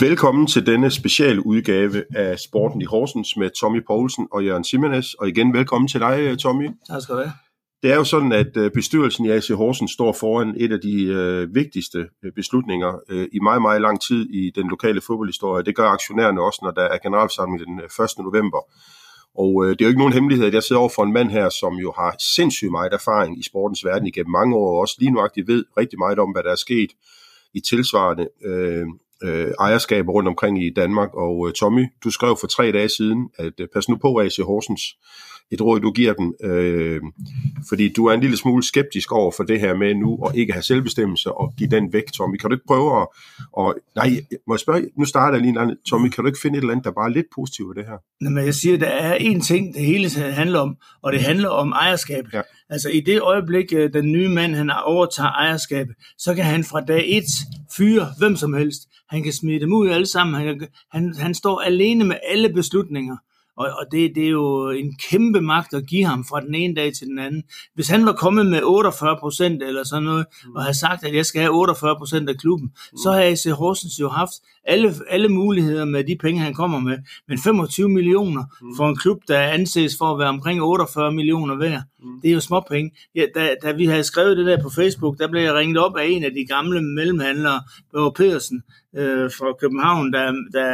Velkommen til denne speciale udgave af Sporten i Horsens med Tommy Poulsen og Jørgen Simenes. Og igen velkommen til dig, Tommy. Tak skal du have. Det er jo sådan, at øh, bestyrelsen i AC Horsens står foran et af de øh, vigtigste øh, beslutninger øh, i meget, meget lang tid i den lokale fodboldhistorie. Det gør aktionærerne også, når der er generalforsamling den 1. Øh, november. Og øh, det er jo ikke nogen hemmelighed, at jeg sidder over for en mand her, som jo har sindssygt meget erfaring i sportens verden igennem mange år, og også lige nuagtigt ved rigtig meget om, hvad der er sket i tilsvarende øh, øh, ejerskaber rundt omkring i Danmark. Og øh, Tommy, du skrev for tre dage siden, at øh, pas nu på AC Horsens, et råd, du giver dem, øh, fordi du er en lille smule skeptisk over for det her med nu at ikke have selvbestemmelse og give den væk, Tommy. Kan du ikke prøve at... Og, nej, må jeg spørge, nu starter jeg lige en anden. Tommy, kan du ikke finde et eller andet, der bare er lidt positivt ved det her? Jamen, jeg siger, der er en ting, det hele handler om, og det handler om ejerskab. Ja. Altså, i det øjeblik, øh, den nye mand, han overtager ejerskab, så kan han fra dag et fyre hvem som helst. Han kan smide dem ud alle sammen. Han, han, han står alene med alle beslutninger. Og, og det, det er jo en kæmpe magt at give ham fra den ene dag til den anden. Hvis han var kommet med 48 procent eller sådan noget, mm. og havde sagt, at jeg skal have 48 procent af klubben, mm. så har AC Horsens jo haft alle, alle muligheder med de penge, han kommer med. Men 25 millioner mm. for en klub, der anses for at være omkring 48 millioner værd, mm. det er jo småpenge. Ja, da, da vi havde skrevet det der på Facebook, der blev jeg ringet op af en af de gamle mellemhandlere, Børge Pedersen, øh, fra København, der, der,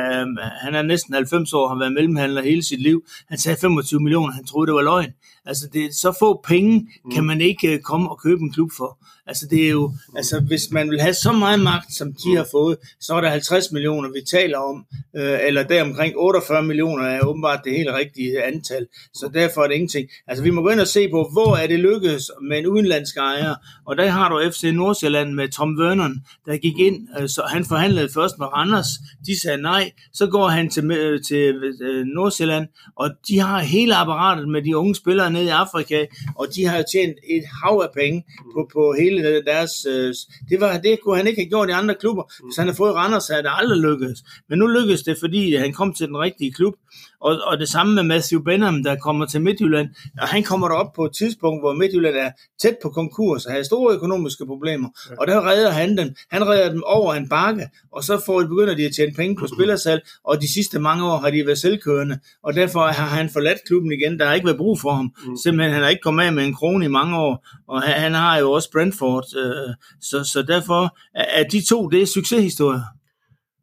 han er næsten 90 år, har været mellemhandler hele sit liv. Han sagde 25 millioner, han troede, det var løgn. Altså, det er så få penge, kan man ikke øh, komme og købe en klub for. Altså, det er jo, altså, hvis man vil have så meget magt, som de har fået, så er der 50 millioner, vi taler om, øh, eller der omkring 48 millioner er åbenbart det helt rigtige antal. Så derfor er det ingenting. Altså, vi må gå ind og se på, hvor er det lykkedes med en udenlandsk ejer, og der har du FC Nordsjælland med Tom Vernon, der gik ind, øh, så han forhandlede først med Randers, de sagde nej, så går han til, øh, til øh, Nordsjælland, og de har hele apparatet med de unge spillere nede i Afrika, og de har jo tjent et hav af penge på, på hele deres... Øh, det, var, det kunne han ikke have gjort i andre klubber. Hvis han havde fået Randers, havde det aldrig lykkedes. Men nu lykkedes det, fordi han kom til den rigtige klub, og, og det samme med Matthew Benham, der kommer til Midtjylland. Og han kommer derop på et tidspunkt, hvor Midtjylland er tæt på konkurs og har store økonomiske problemer. Ja. Og der redder han dem. Han redder dem over en bakke, og så får de, begynder de at tjene penge på spillersalg, og de sidste mange år har de været selvkørende. Og derfor har han forladt klubben igen. Der har ikke været brug for ham. Mm. Simpelthen, han har ikke kommet af med en krone i mange år, og han, han har jo også Brentford. Øh, så, så derfor er de to, det er succeshistorier.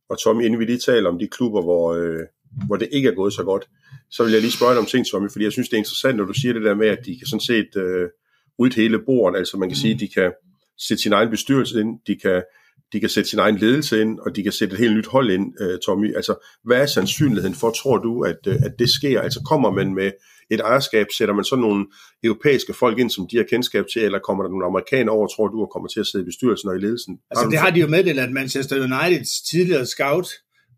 Og Tom, inden vi lige taler om de klubber, hvor, øh, hvor det ikke er gået så godt, så vil jeg lige spørge dig om ting, Tommy, fordi jeg synes, det er interessant, når du siger det der med, at de kan sådan set øh, rydde hele bordet, altså man kan sige, at de kan sætte sin egen bestyrelse ind, de kan, de kan sætte sin egen ledelse ind, og de kan sætte et helt nyt hold ind, øh, Tommy. Altså, hvad er sandsynligheden for, tror du, at, øh, at det sker? Altså, kommer man med et ejerskab, sætter man så nogle europæiske folk ind, som de har kendskab til, eller kommer der nogle amerikanere over, tror du, og kommer til at sidde i bestyrelsen og i ledelsen? Altså, det har de jo meddelt, at Manchester Uniteds tidligere scout,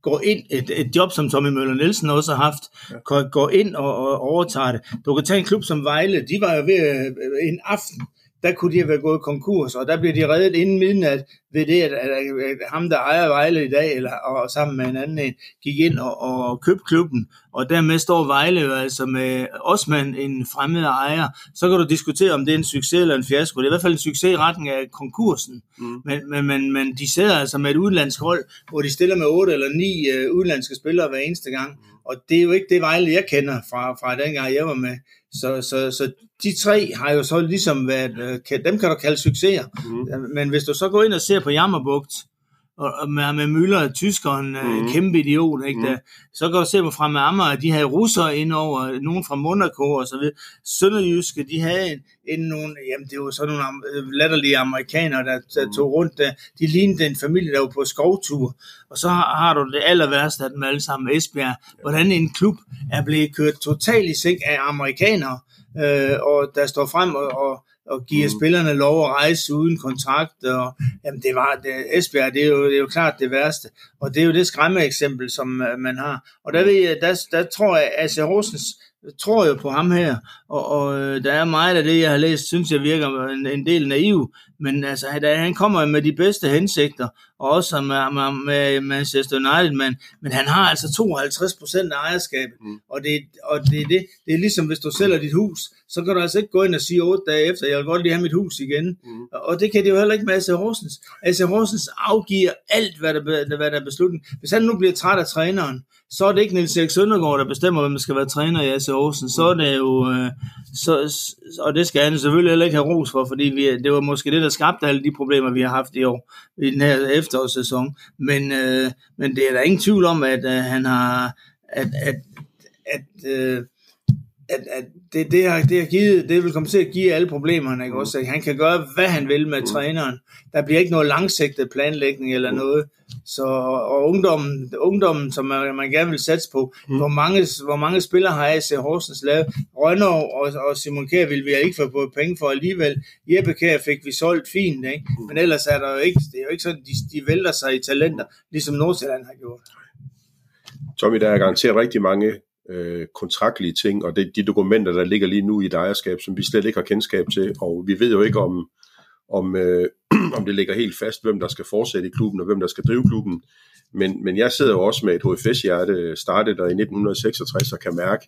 går ind, et, et job, som Tommy Møller Nielsen også har haft, ja. går ind og, og overtager det. Du kan tage en klub som Vejle, de var jo ved øh, en aften, der kunne de have været gået konkurs, og der blev de reddet inden midnat ved det, at, at, at ham, der ejer Vejle i dag, eller, og sammen med en anden en, gik ind og, og købte klubben, og dermed står Vejle jo altså med Osman, en fremmed ejer. Så kan du diskutere, om det er en succes eller en fiasko. Det er i hvert fald en succes i retning af konkursen. Mm. Men, men, men, men de sidder altså med et udlandsk hold, hvor de stiller med otte eller ni uh, udlandske spillere hver eneste gang. Mm. Og det er jo ikke det Vejle, jeg kender fra, fra dengang, jeg var med. Så, så, så de tre har jo så ligesom været, øh, dem kan du kalde succeser. Mm. Men hvis du så går ind og ser på Jammerbugt, og med, med Møller, tyskeren, mm. en kæmpe idiot, ikke? Mm. Der, så kan du se på fra med Amager, de havde russere ind over, nogen fra Monaco og så videre. Sønderjyske, de havde en, en nogle, jamen det var sådan nogle latterlige amerikanere, der, der mm. tog rundt der. De lignede en familie, der var på skovtur. Og så har, har du det aller værste af dem alle sammen, Esbjerg. Hvordan en klub er blevet kørt totalt i sænk af amerikanere, øh, og der står frem og, og og giver mm. spillerne lov at rejse uden kontrakt. Og, jamen det var, det, Esbjerg, det er, jo, det er jo klart det værste. Og det er jo det skræmme eksempel, som uh, man har. Og der, ved jeg, der, der tror jeg, at AC Horsens tror jo på ham her, og, og øh, der er meget af det, jeg har læst, synes jeg virker en, en del naiv, men altså, han kommer med de bedste hensigter, og også med, med, med Manchester United, men, men han har altså 52 procent af ejerskabet, mm. og, det, og det, det, det er ligesom, hvis du sælger dit hus, så kan du altså ikke gå ind og sige otte dage efter, jeg vil godt lige have mit hus igen, mm. og det kan det jo heller ikke med AC Horsens. AC Horsens afgiver alt, hvad der, hvad der er besluttet. Hvis han nu bliver træt af træneren, så er det ikke Niels Erik Søndergaard, der bestemmer, hvem der skal være træner i AC Aarhusen. Så er det jo, øh, så, og det skal han selvfølgelig heller ikke have ros for, fordi vi, det var måske det, der skabte alle de problemer, vi har haft i år, i den her efterårssæson. Men, øh, men det er der ingen tvivl om, at øh, han har, at, at, at øh, at, at det, det, har, det, har givet, det vil komme til at give alle problemerne. Ikke? Også, han kan gøre, hvad han vil med træneren. Der bliver ikke noget langsigtet planlægning eller noget. Så, og ungdommen, ungdommen som man, man gerne vil satse på, mm. hvor, mange, hvor mange spillere har AC Horsens lavet? Rønner og, og Simon Kjær vil vi ikke få penge for alligevel. Jeppe Kjær fik vi solgt fint, ikke? Mm. men ellers er der jo ikke, det er jo ikke sådan, de, de vælter sig i talenter, ligesom Nordsjælland har gjort. Tommy, der er garanteret rigtig mange øh, kontraktlige ting, og det, de dokumenter, der ligger lige nu i et ejerskab, som vi slet ikke har kendskab til, og vi ved jo ikke om, om, øh, om det ligger helt fast, hvem der skal fortsætte i klubben, og hvem der skal drive klubben. Men, men jeg sidder jo også med et HFS-hjerte, startet der i 1966, og kan mærke,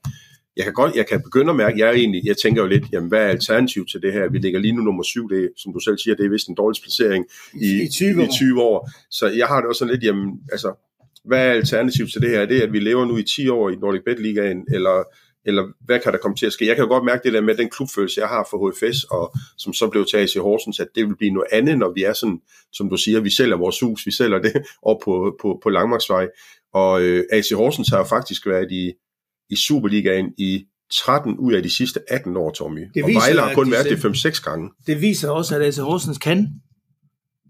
jeg kan godt, jeg kan begynde at mærke, jeg er egentlig, jeg tænker jo lidt, jamen hvad er alternativ til det her? Vi ligger lige nu nummer syv, det som du selv siger, det er vist en dårlig placering i, I, 20 år. i 20 år. Så jeg har det også sådan lidt, jamen, altså, hvad er alternativet til det her? Er det, at vi lever nu i 10 år i Nordic Bet Ligaen, eller, eller hvad kan der komme til at ske? Jeg kan jo godt mærke det der med den klubfølelse, jeg har for HFS, og som så blev taget i Horsens, at det vil blive noget andet, når vi er sådan, som du siger, vi sælger vores hus, vi sælger det op på, på, på Langmarksvej. Og øh, AC Horsens har jo faktisk været i, i Superligaen i 13 ud af de sidste 18 år, Tommy. Det viser, og Vejle har kun været det 5-6 gange. Det viser også, at AC Horsens kan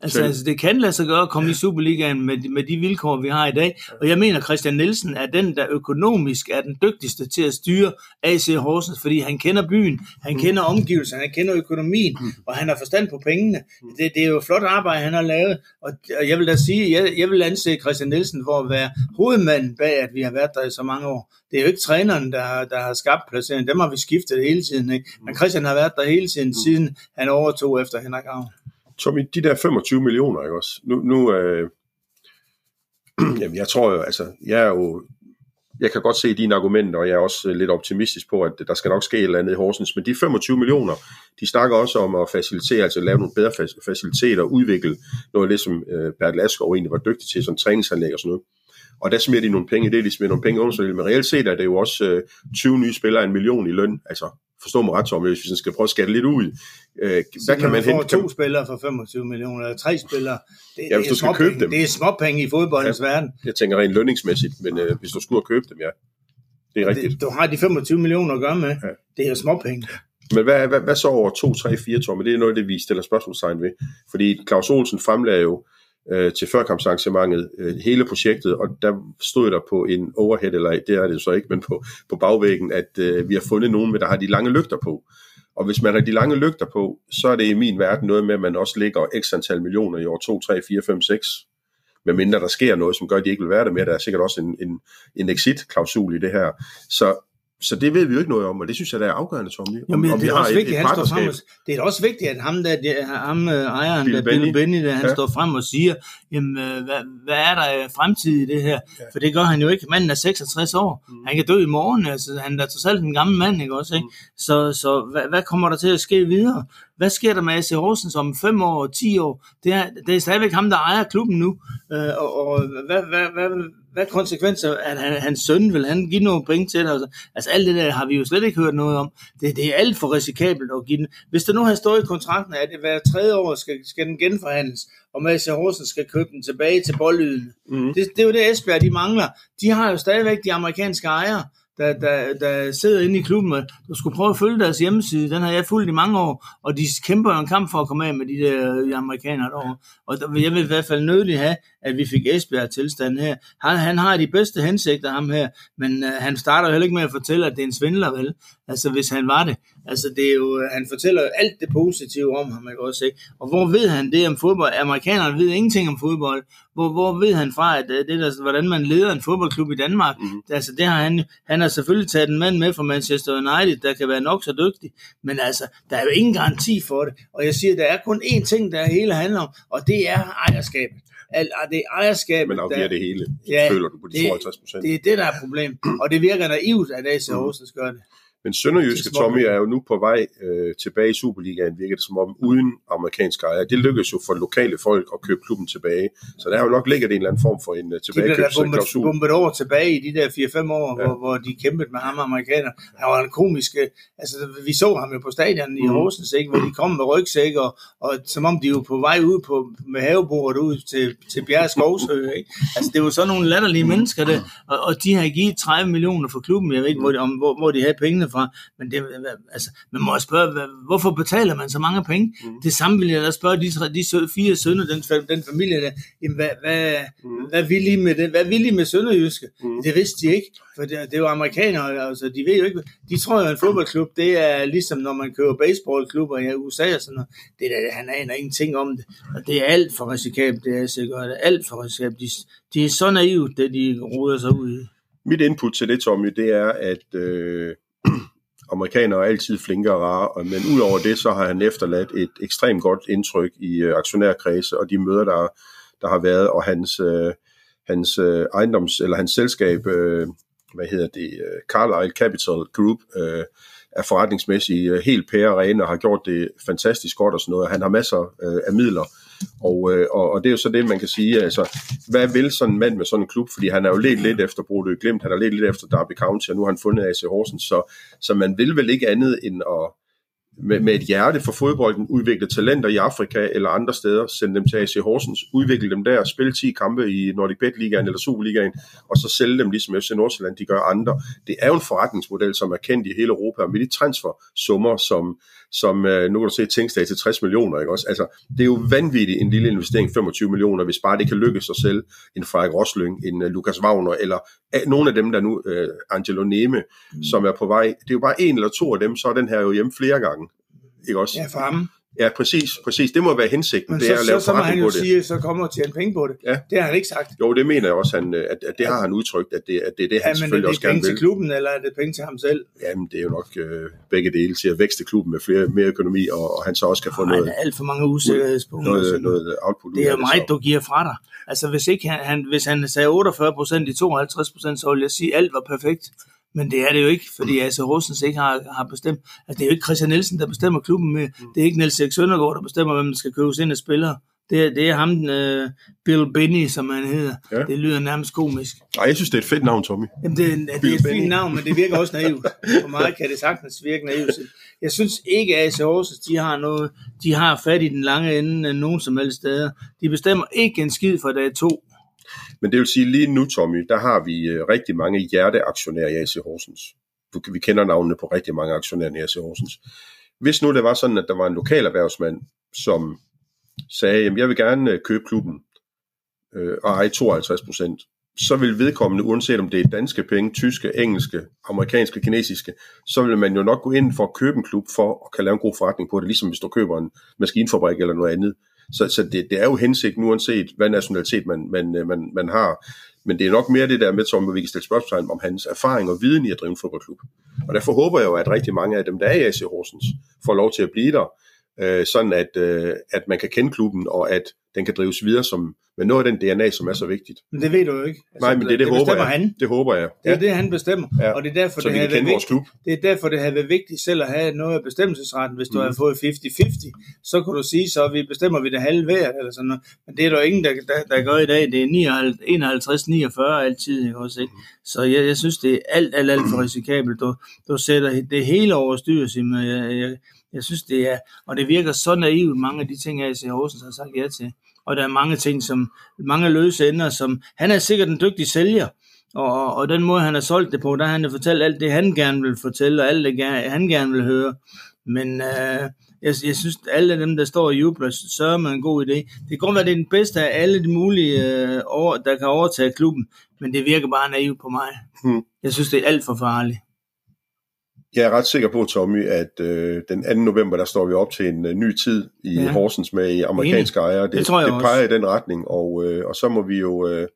Altså, altså, det kan lade sig gøre at komme ja. i Superligaen med, med de vilkår, vi har i dag. Og jeg mener, Christian Nielsen er den, der økonomisk er den dygtigste til at styre AC Horsens, fordi han kender byen, han mm. kender omgivelserne, han kender økonomien, mm. og han har forstand på pengene. Mm. Det, det er jo flot arbejde, han har lavet. Og, og jeg vil da sige, jeg, jeg vil anse Christian Nielsen for at være hovedmanden bag, at vi har været der i så mange år. Det er jo ikke træneren, der, der har skabt placeringen. Dem har vi skiftet hele tiden. Ikke? Men Christian har været der hele tiden, mm. siden han overtog efter Henrik Avn. Tommy, de der 25 millioner, ikke også? Nu, nu øh, jamen, jeg tror jo, altså, jeg er jo, jeg kan godt se dine argumenter, og jeg er også øh, lidt optimistisk på, at der skal nok ske et eller andet i Horsens, men de 25 millioner, de snakker også om at facilitere, altså lave nogle bedre faciliteter, udvikle noget af det, som øh, Bert Lasker egentlig var dygtig til, sådan træningsanlæg og sådan noget. Og der smider de nogle penge, det er de smider nogle penge under, men reelt set er det jo også øh, 20 nye spillere en million i løn, altså forstå mig ret, Tom, hvis vi skal prøve at skatte lidt ud. Øh, hvad kan man hente? to spillere for 25 millioner, eller tre spillere. Det, ja, hvis du skal købe dem. Det er småpenge i fodboldens ja, verden. Jeg tænker rent lønningsmæssigt, men øh, hvis du skulle købe dem, ja. Det er rigtigt. Det, du har de 25 millioner at gøre med. Ja. Det er jo småpenge. Men hvad, hvad, hvad så over 2, 3, 4 Tom? Det er noget det, vi stiller spørgsmålstegn ved. Fordi Claus Olsen fremlagde jo øh, til førkampsarrangementet øh, hele projektet, og der stod der på en overhead, eller det er det så ikke, men på, på bagvæggen, at øh, vi har fundet nogen, der har de lange lygter på. Og hvis man har de lange lygter på, så er det i min verden noget med, at man også ligger x antal millioner i år 2, 3, 4, 5, 6. Med mindre der sker noget, som gør, at de ikke vil være der mere. Der er sikkert også en, en, en exit-klausul i det her. Så så det ved vi jo ikke noget om, og det synes jeg, der er afgørende, Tommy. Om, men om det, er også vigtigt, et, et han står frem og, det er også vigtigt, at ham, der, det, ham øh, ejeren, Bill der, Benny, Benny der, han ja. står frem og siger, jamen, øh, hvad, hvad er der fremtid i det her? Ja. For det gør han jo ikke. Manden er 66 år. Mm. Han kan dø i morgen. Altså, han er trods alt en gammel mand, ikke også? Ikke? Mm. Så, så hvad, hvad kommer der til at ske videre? Hvad sker der med AC Horsens om 5 år og 10 år? Det er, det er stadigvæk ham, der ejer klubben nu. Øh, og, og hvad, hvad, hvad, hvad konsekvenser, at han, hans søn vil han give nogle penge til? Altså, altså alt det der har vi jo slet ikke hørt noget om. Det, det er alt for risikabelt at give den. Hvis der nu har stået i kontrakten, at det hver tredje år skal, skal den genforhandles, og Mads Horsen skal købe den tilbage til boldlyden. Mm. Det, det er jo det Esbjerg, de mangler. De har jo stadigvæk de amerikanske ejere, der, der, der sidder inde i klubben, og du skulle prøve at følge deres hjemmeside. Den har jeg fulgt i mange år, og de kæmper jo en kamp for at komme af med de der de amerikanere derovre. Og der, jeg vil i hvert fald nødig have, at vi fik Esbjerg tilstand her. Han, han har de bedste hensigter, ham her, men uh, han starter jo heller ikke med at fortælle, at det er en svindler, vel? Altså, hvis han var det. Altså, det er jo, han fortæller alt det positive om ham, ikke også, ikke? Og hvor ved han det om fodbold? Amerikanerne ved ingenting om fodbold. Hvor, hvor ved han fra, at det der, hvordan man leder en fodboldklub i Danmark? Mm. Altså, det har han, han har selvfølgelig taget en mand med fra Manchester United, der kan være nok så dygtig, men altså, der er jo ingen garanti for det. Og jeg siger, der er kun én ting, der hele handler om, og det er ejerskabet. Al, det er ejerskabet, Men afgiver det hele, ja, føler du på de 52 procent. Det er det, der er problem. Og det virker naivt, at AC Horsens gør det. Men Sønderjyske Tommy er jo nu på vej øh, tilbage i Superligaen, virker det som om, uden amerikanske ejere. Det lykkedes jo for lokale folk at købe klubben tilbage. Så der har jo nok ligget en eller anden form for en uh, tilbagekøbsklausul. De blev bombet over tilbage i de der 4-5 år, ja. hvor, hvor de kæmpede med ham amerikaner. Han var en komisk... Øh, altså, vi så ham jo på stadion i mm. Horsens, ikke, hvor de kom med rygsæk, og, og som om de var på vej ud på, med havebordet ud til, til Bjerre Skovsø. Ikke? Altså, det var sådan nogle latterlige mennesker, der, og, og de har givet 30 millioner for klubben. Jeg ved ikke, hvor de, om, hvor, hvor de havde pengene fra, men det, altså, man må spørge, hvorfor betaler man så mange penge? Mm. Det samme vil jeg da spørge de, de fire sønner, den, den familie der, jamen, hvad, hvad, mm. hvad vil I med det? Hvad vil I med Sønderjyske? Mm. Det vidste de ikke, for det, det var amerikanere, altså, de ved jo ikke, de tror jo, at en fodboldklub, det er ligesom, når man køber baseballklubber i USA og sådan noget. Det der, han aner ingenting om det, og det er alt for risikabelt, det er sikkert, det er alt for risikabelt. De, de er så naive, det de ruder sig ud i. Mit input til det, Tommy, det er, at øh, amerikanere er altid flinke og rare, men udover det, så har han efterladt et ekstremt godt indtryk i øh, aktionærkredse og de møder, der, der har været, og hans, øh, hans øh, ejendoms, eller hans selskab, øh, hvad hedder det, øh, Carlyle Capital Group, øh, er forretningsmæssigt øh, helt pære rene og har gjort det fantastisk godt og sådan noget. Han har masser øh, af midler, og, øh, og, og det er jo så det, man kan sige, altså, hvad vil sådan en mand med sådan en klub? Fordi han er jo lidt lidt efter Brodø Glimt, han er lidt lidt efter Derby County, og nu har han fundet AC Horsens, så, så man vil vel ikke andet end at, med, med et hjerte for fodbolden, udvikle talenter i Afrika eller andre steder, sende dem til AC Horsens, udvikle dem der, spille 10 kampe i Nordic Bet Ligaen eller Superligaen, og så sælge dem ligesom FC Nordsjælland, de gør andre. Det er jo en forretningsmodel, som er kendt i hele Europa, med de transfer summer, som, som øh, nu kan du se Tingsdag til 60 millioner, ikke også? Altså, det er jo vanvittigt en lille investering, 25 millioner, hvis bare det kan lykkes at sælge en Frederik Rosling, en uh, Lukas Wagner, eller uh, nogle af dem, der nu, uh, Angelo Neme, mm. som er på vej. Det er jo bare en eller to af dem, så er den her jo hjemme flere gange, ikke også? Ja, for ham. Ja, præcis, præcis. Det må være hensigten, Men det så, er at lave så, så må han jo det. sige, så kommer til en penge på det. Ja. Det har han ikke sagt. Jo, det mener jeg også, han, at, at det har han udtrykt, at det, at det er det, han Ja, er selvfølgelig det også gerne penge til vil. klubben, eller er det penge til ham selv? Jamen, det er jo nok øh, begge dele til at vækste klubben med flere, mere økonomi, og, og han så også kan få Nej, noget, der er alt for mange usikkerhedspunkter. noget, noget output ud det er af jo meget, så. du giver fra dig. Altså, hvis, ikke han, han, hvis han sagde 48 procent i 52 procent, så ville jeg sige, at alt var perfekt. Men det er det jo ikke, fordi altså Horsens ikke har, har bestemt. Altså, det er jo ikke Christian Nielsen, der bestemmer klubben med. Det er ikke Niels Erik Søndergaard, der bestemmer, hvem der skal købes ind af spillere. Det er, det er ham, uh, Bill Benny, som han hedder. Ja. Det lyder nærmest komisk. Ej, jeg synes, det er et fedt navn, Tommy. Jamen, det, er- det er et fint navn, men det virker også naivt. For mig kan det sagtens virke naivt. Jeg synes ikke, at AC Horsens, de har, noget, de har fat i den lange ende af nogen som helst steder. De bestemmer ikke en skid fra dag to. Men det vil sige, lige nu, Tommy, der har vi øh, rigtig mange hjerteaktionærer i AC Horsens. Du, vi kender navnene på rigtig mange aktionærer i AC Horsens. Hvis nu det var sådan, at der var en lokal erhvervsmand, som sagde, at jeg vil gerne øh, købe klubben øh, og eje 52 procent, så vil vedkommende, uanset om det er danske penge, tyske, engelske, amerikanske, kinesiske, så vil man jo nok gå ind for at købe en klub for at kan lave en god forretning på det, ligesom hvis du køber en maskinfabrik eller noget andet. Så, så det, det er jo hensigten, uanset hvad nationalitet man, man, øh, man, man har. Men det er nok mere det der med, som vi kan stille spørgsmål om hans erfaring og viden i at drive en fodboldklub. Og derfor håber jeg jo, at rigtig mange af dem, der er i AC Horsens, får lov til at blive der, øh, sådan at, øh, at man kan kende klubben, og at den kan drives videre som, med noget af den DNA, som er så vigtigt. Men det ved du jo ikke. Altså, Nej, men det, det, det håber jeg. han. Det håber jeg. Det er det, han bestemmer. Ja. Og det er derfor, Så det kan været vigtigt. klub. Det er derfor, det har været vigtigt selv at have noget af bestemmelsesretten. Hvis du Mhm. har fået 50-50, så kunne du sige, så vi bestemmer vi det halve hver, eller sådan noget. Men det er der jo ingen, der, der, der gør i dag. Det er 51-49 altid, ikke også, ikke? Så jeg, jeg synes, det er alt, alt, alt for risikabelt. Du, du sætter det hele over styr, Simon. Jeg, jeg, jeg synes, det er, og det virker så naivt, mange af de ting, jeg i Horsens har sagt ja til. Og der er mange ting, som, mange løse ender, som, han er sikkert en dygtig sælger, og, og, og den måde, han har solgt det på, der har han fortalt alt det, han gerne vil fortælle, og alt det, han gerne vil høre. Men øh, jeg, jeg synes, at alle dem, der står og jubler, sørger med en god idé. Det kan godt være, det er den bedste af alle de mulige, øh, over, der kan overtage klubben, men det virker bare naivt på mig. Hmm. Jeg synes, det er alt for farligt. Jeg er ret sikker på, Tommy, at øh, den 2. november, der står vi op til en uh, ny tid i ja. Horsens med amerikanske ejere. Det, det, tror jeg det peger også. i den retning, og, øh, og så må vi jo... Øh,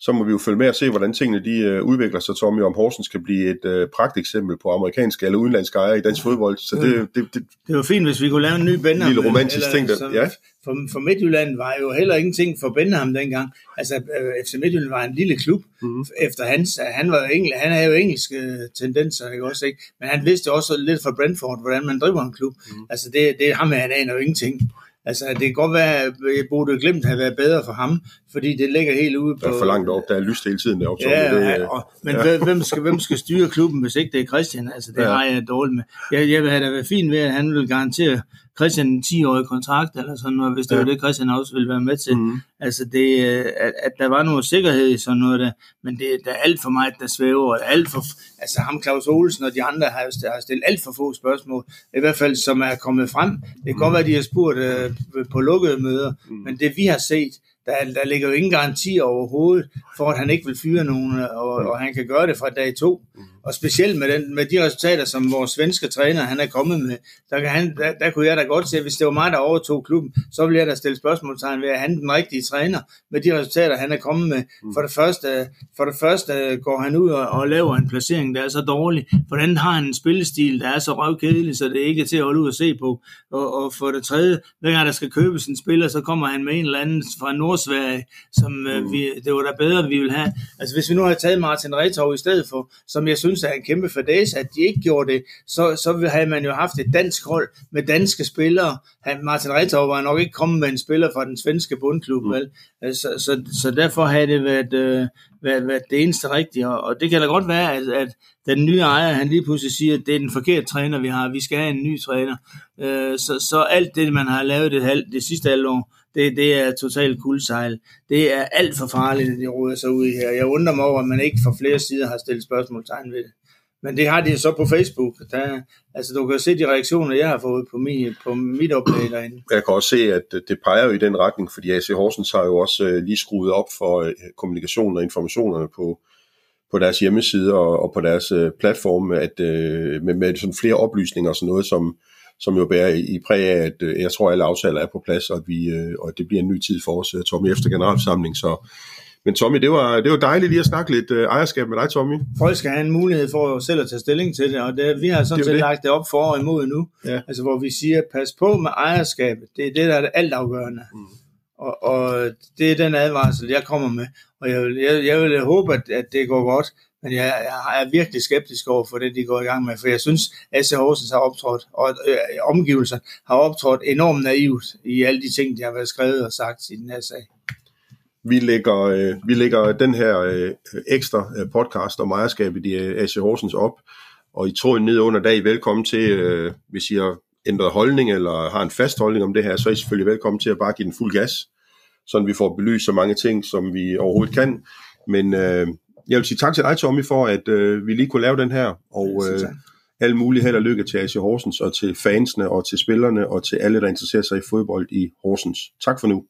så må vi jo følge med og se, hvordan tingene de øh, udvikler sig, Tommy, om Horsens kan blive et øh, pragteksempel på amerikanske eller udenlandske ejere i dansk fodbold. Så det, det, det, det, det var fint, hvis vi kunne lave en ny Benham. Lille romantisk eller, ting, der, ja. For, for Midtjylland var jo heller ingenting for Benham dengang. Altså, øh, FC Midtjylland var en lille klub, mm-hmm. efter hans, han, var engel, han havde jo engelske tendenser, ikke også, ikke? Men han vidste også lidt fra Brentford, hvordan man driver en klub. Mm-hmm. Altså, det, det ham, han aner jo ingenting. Altså, det kan godt være, at Bode Glimt havde været bedre for ham, fordi det ligger helt ude på... Der er for langt op, der er lyst hele tiden deroppe. Ja, det, ja, og, men ja. hvem, skal, hvem skal styre klubben, hvis ikke det er Christian? Altså, det ja. har jeg dårligt med. Jeg, jeg vil have da været fint ved, at han vil garantere Christian en 10-årig kontrakt, eller sådan noget, hvis det ja. var det, Christian også ville være med til. Mm. Altså, det, at, at der var noget sikkerhed i sådan noget der, men det der er alt for meget, der svæver, og alt for, altså ham Claus Olsen og de andre har, har stillet alt for få spørgsmål, i hvert fald som er kommet frem. Det kan mm. godt være, de har spurgt uh, på lukkede møder, mm. men det vi har set, der, der ligger jo ingen garanti overhovedet for, at han ikke vil fyre nogen, og, og han kan gøre det fra dag to. Og specielt med, den, med de resultater, som vores svenske træner han er kommet med, der, kan han, der, der kunne jeg da godt se, at hvis det var mig, der overtog klubben, så ville jeg da stille spørgsmålstegn ved, at han den rigtige træner med de resultater, han er kommet med. Mm. For det første, for det første går han ud og, og laver en placering, der er så dårlig. Hvordan har han en spillestil, der er så røvkedelig, så det ikke er til at holde ud og se på. Og, og for det tredje, hver gang der skal købes en spiller, så kommer han med en eller anden fra Nordsverige, som øh, mm. vi, det var da bedre, vi vil have. Altså hvis vi nu har taget Martin Retov i stedet for, som jeg synes er en kæmpe fadæse, at de ikke gjorde det, så, så havde man jo haft et dansk hold med danske spillere. Han, Martin Retov var nok ikke kommet med en spiller fra den svenske bundklub, mm. vel? Så, så, så derfor havde det været, øh, været, været det eneste rigtige, og, og det kan da godt være, at, at den nye ejer, han lige pludselig siger, at det er den forkerte træner, vi har, vi skal have en ny træner. Øh, så, så alt det, man har lavet det, halv, det sidste halvår, år, det, det er totalt kuldsejl. Det er alt for farligt, at de råder sig ud i her. Jeg undrer mig over, at man ikke fra flere sider har stillet spørgsmålstegn ved det. Men det har de så på Facebook. Der, altså, du kan se de reaktioner, jeg har fået på, min, på mit oplæg derinde. Jeg kan også se, at øh, det peger jo i den retning, fordi AC Horsens har jo også øh, lige skruet op for øh, kommunikationen og informationerne på, på deres hjemmeside og, og på deres øh, platform, at, øh, med, med sådan flere oplysninger og sådan noget, som, som jo bærer i præg af, at øh, jeg tror, alle aftaler er på plads, og, at vi, øh, og det bliver en ny tid for os, øh, Tommy, efter generalforsamling. Så, men Tommy, det var, det var dejligt lige at snakke lidt ejerskab med dig, Tommy. Folk skal have en mulighed for selv at tage stilling til det, og det, vi har sådan set lagt det op for og imod nu. Ja. Altså hvor vi siger, pas på med ejerskabet. Det er det, der er det altafgørende. Mm. Og, og det er den advarsel, jeg kommer med. Og jeg vil, jeg, jeg vil håbe, at, at det går godt. Men jeg, jeg er virkelig skeptisk over for det, de går i gang med, for jeg synes, at AC Horsens har optrådt, og øh, omgivelser har optrådt enormt naivt i alle de ting, de har været skrevet og sagt i den her sag. Vi lægger, øh, vi lægger den her øh, ekstra øh, podcast om ejerskabet i øh, AC Horsens op, og I tror ned under dag velkommen til, øh, hvis I har ændret holdning, eller har en fast holdning om det her, så er I selvfølgelig velkommen til at bare give den fuld gas, så vi får belyst så mange ting, som vi overhovedet kan. Men øh, jeg vil sige tak til dig, Tommy, for at øh, vi lige kunne lave den her, og øh, alle mulige held og lykke til AC Horsens, og til fansene, og til spillerne, og til alle, der interesserer sig i fodbold i Horsens. Tak for nu.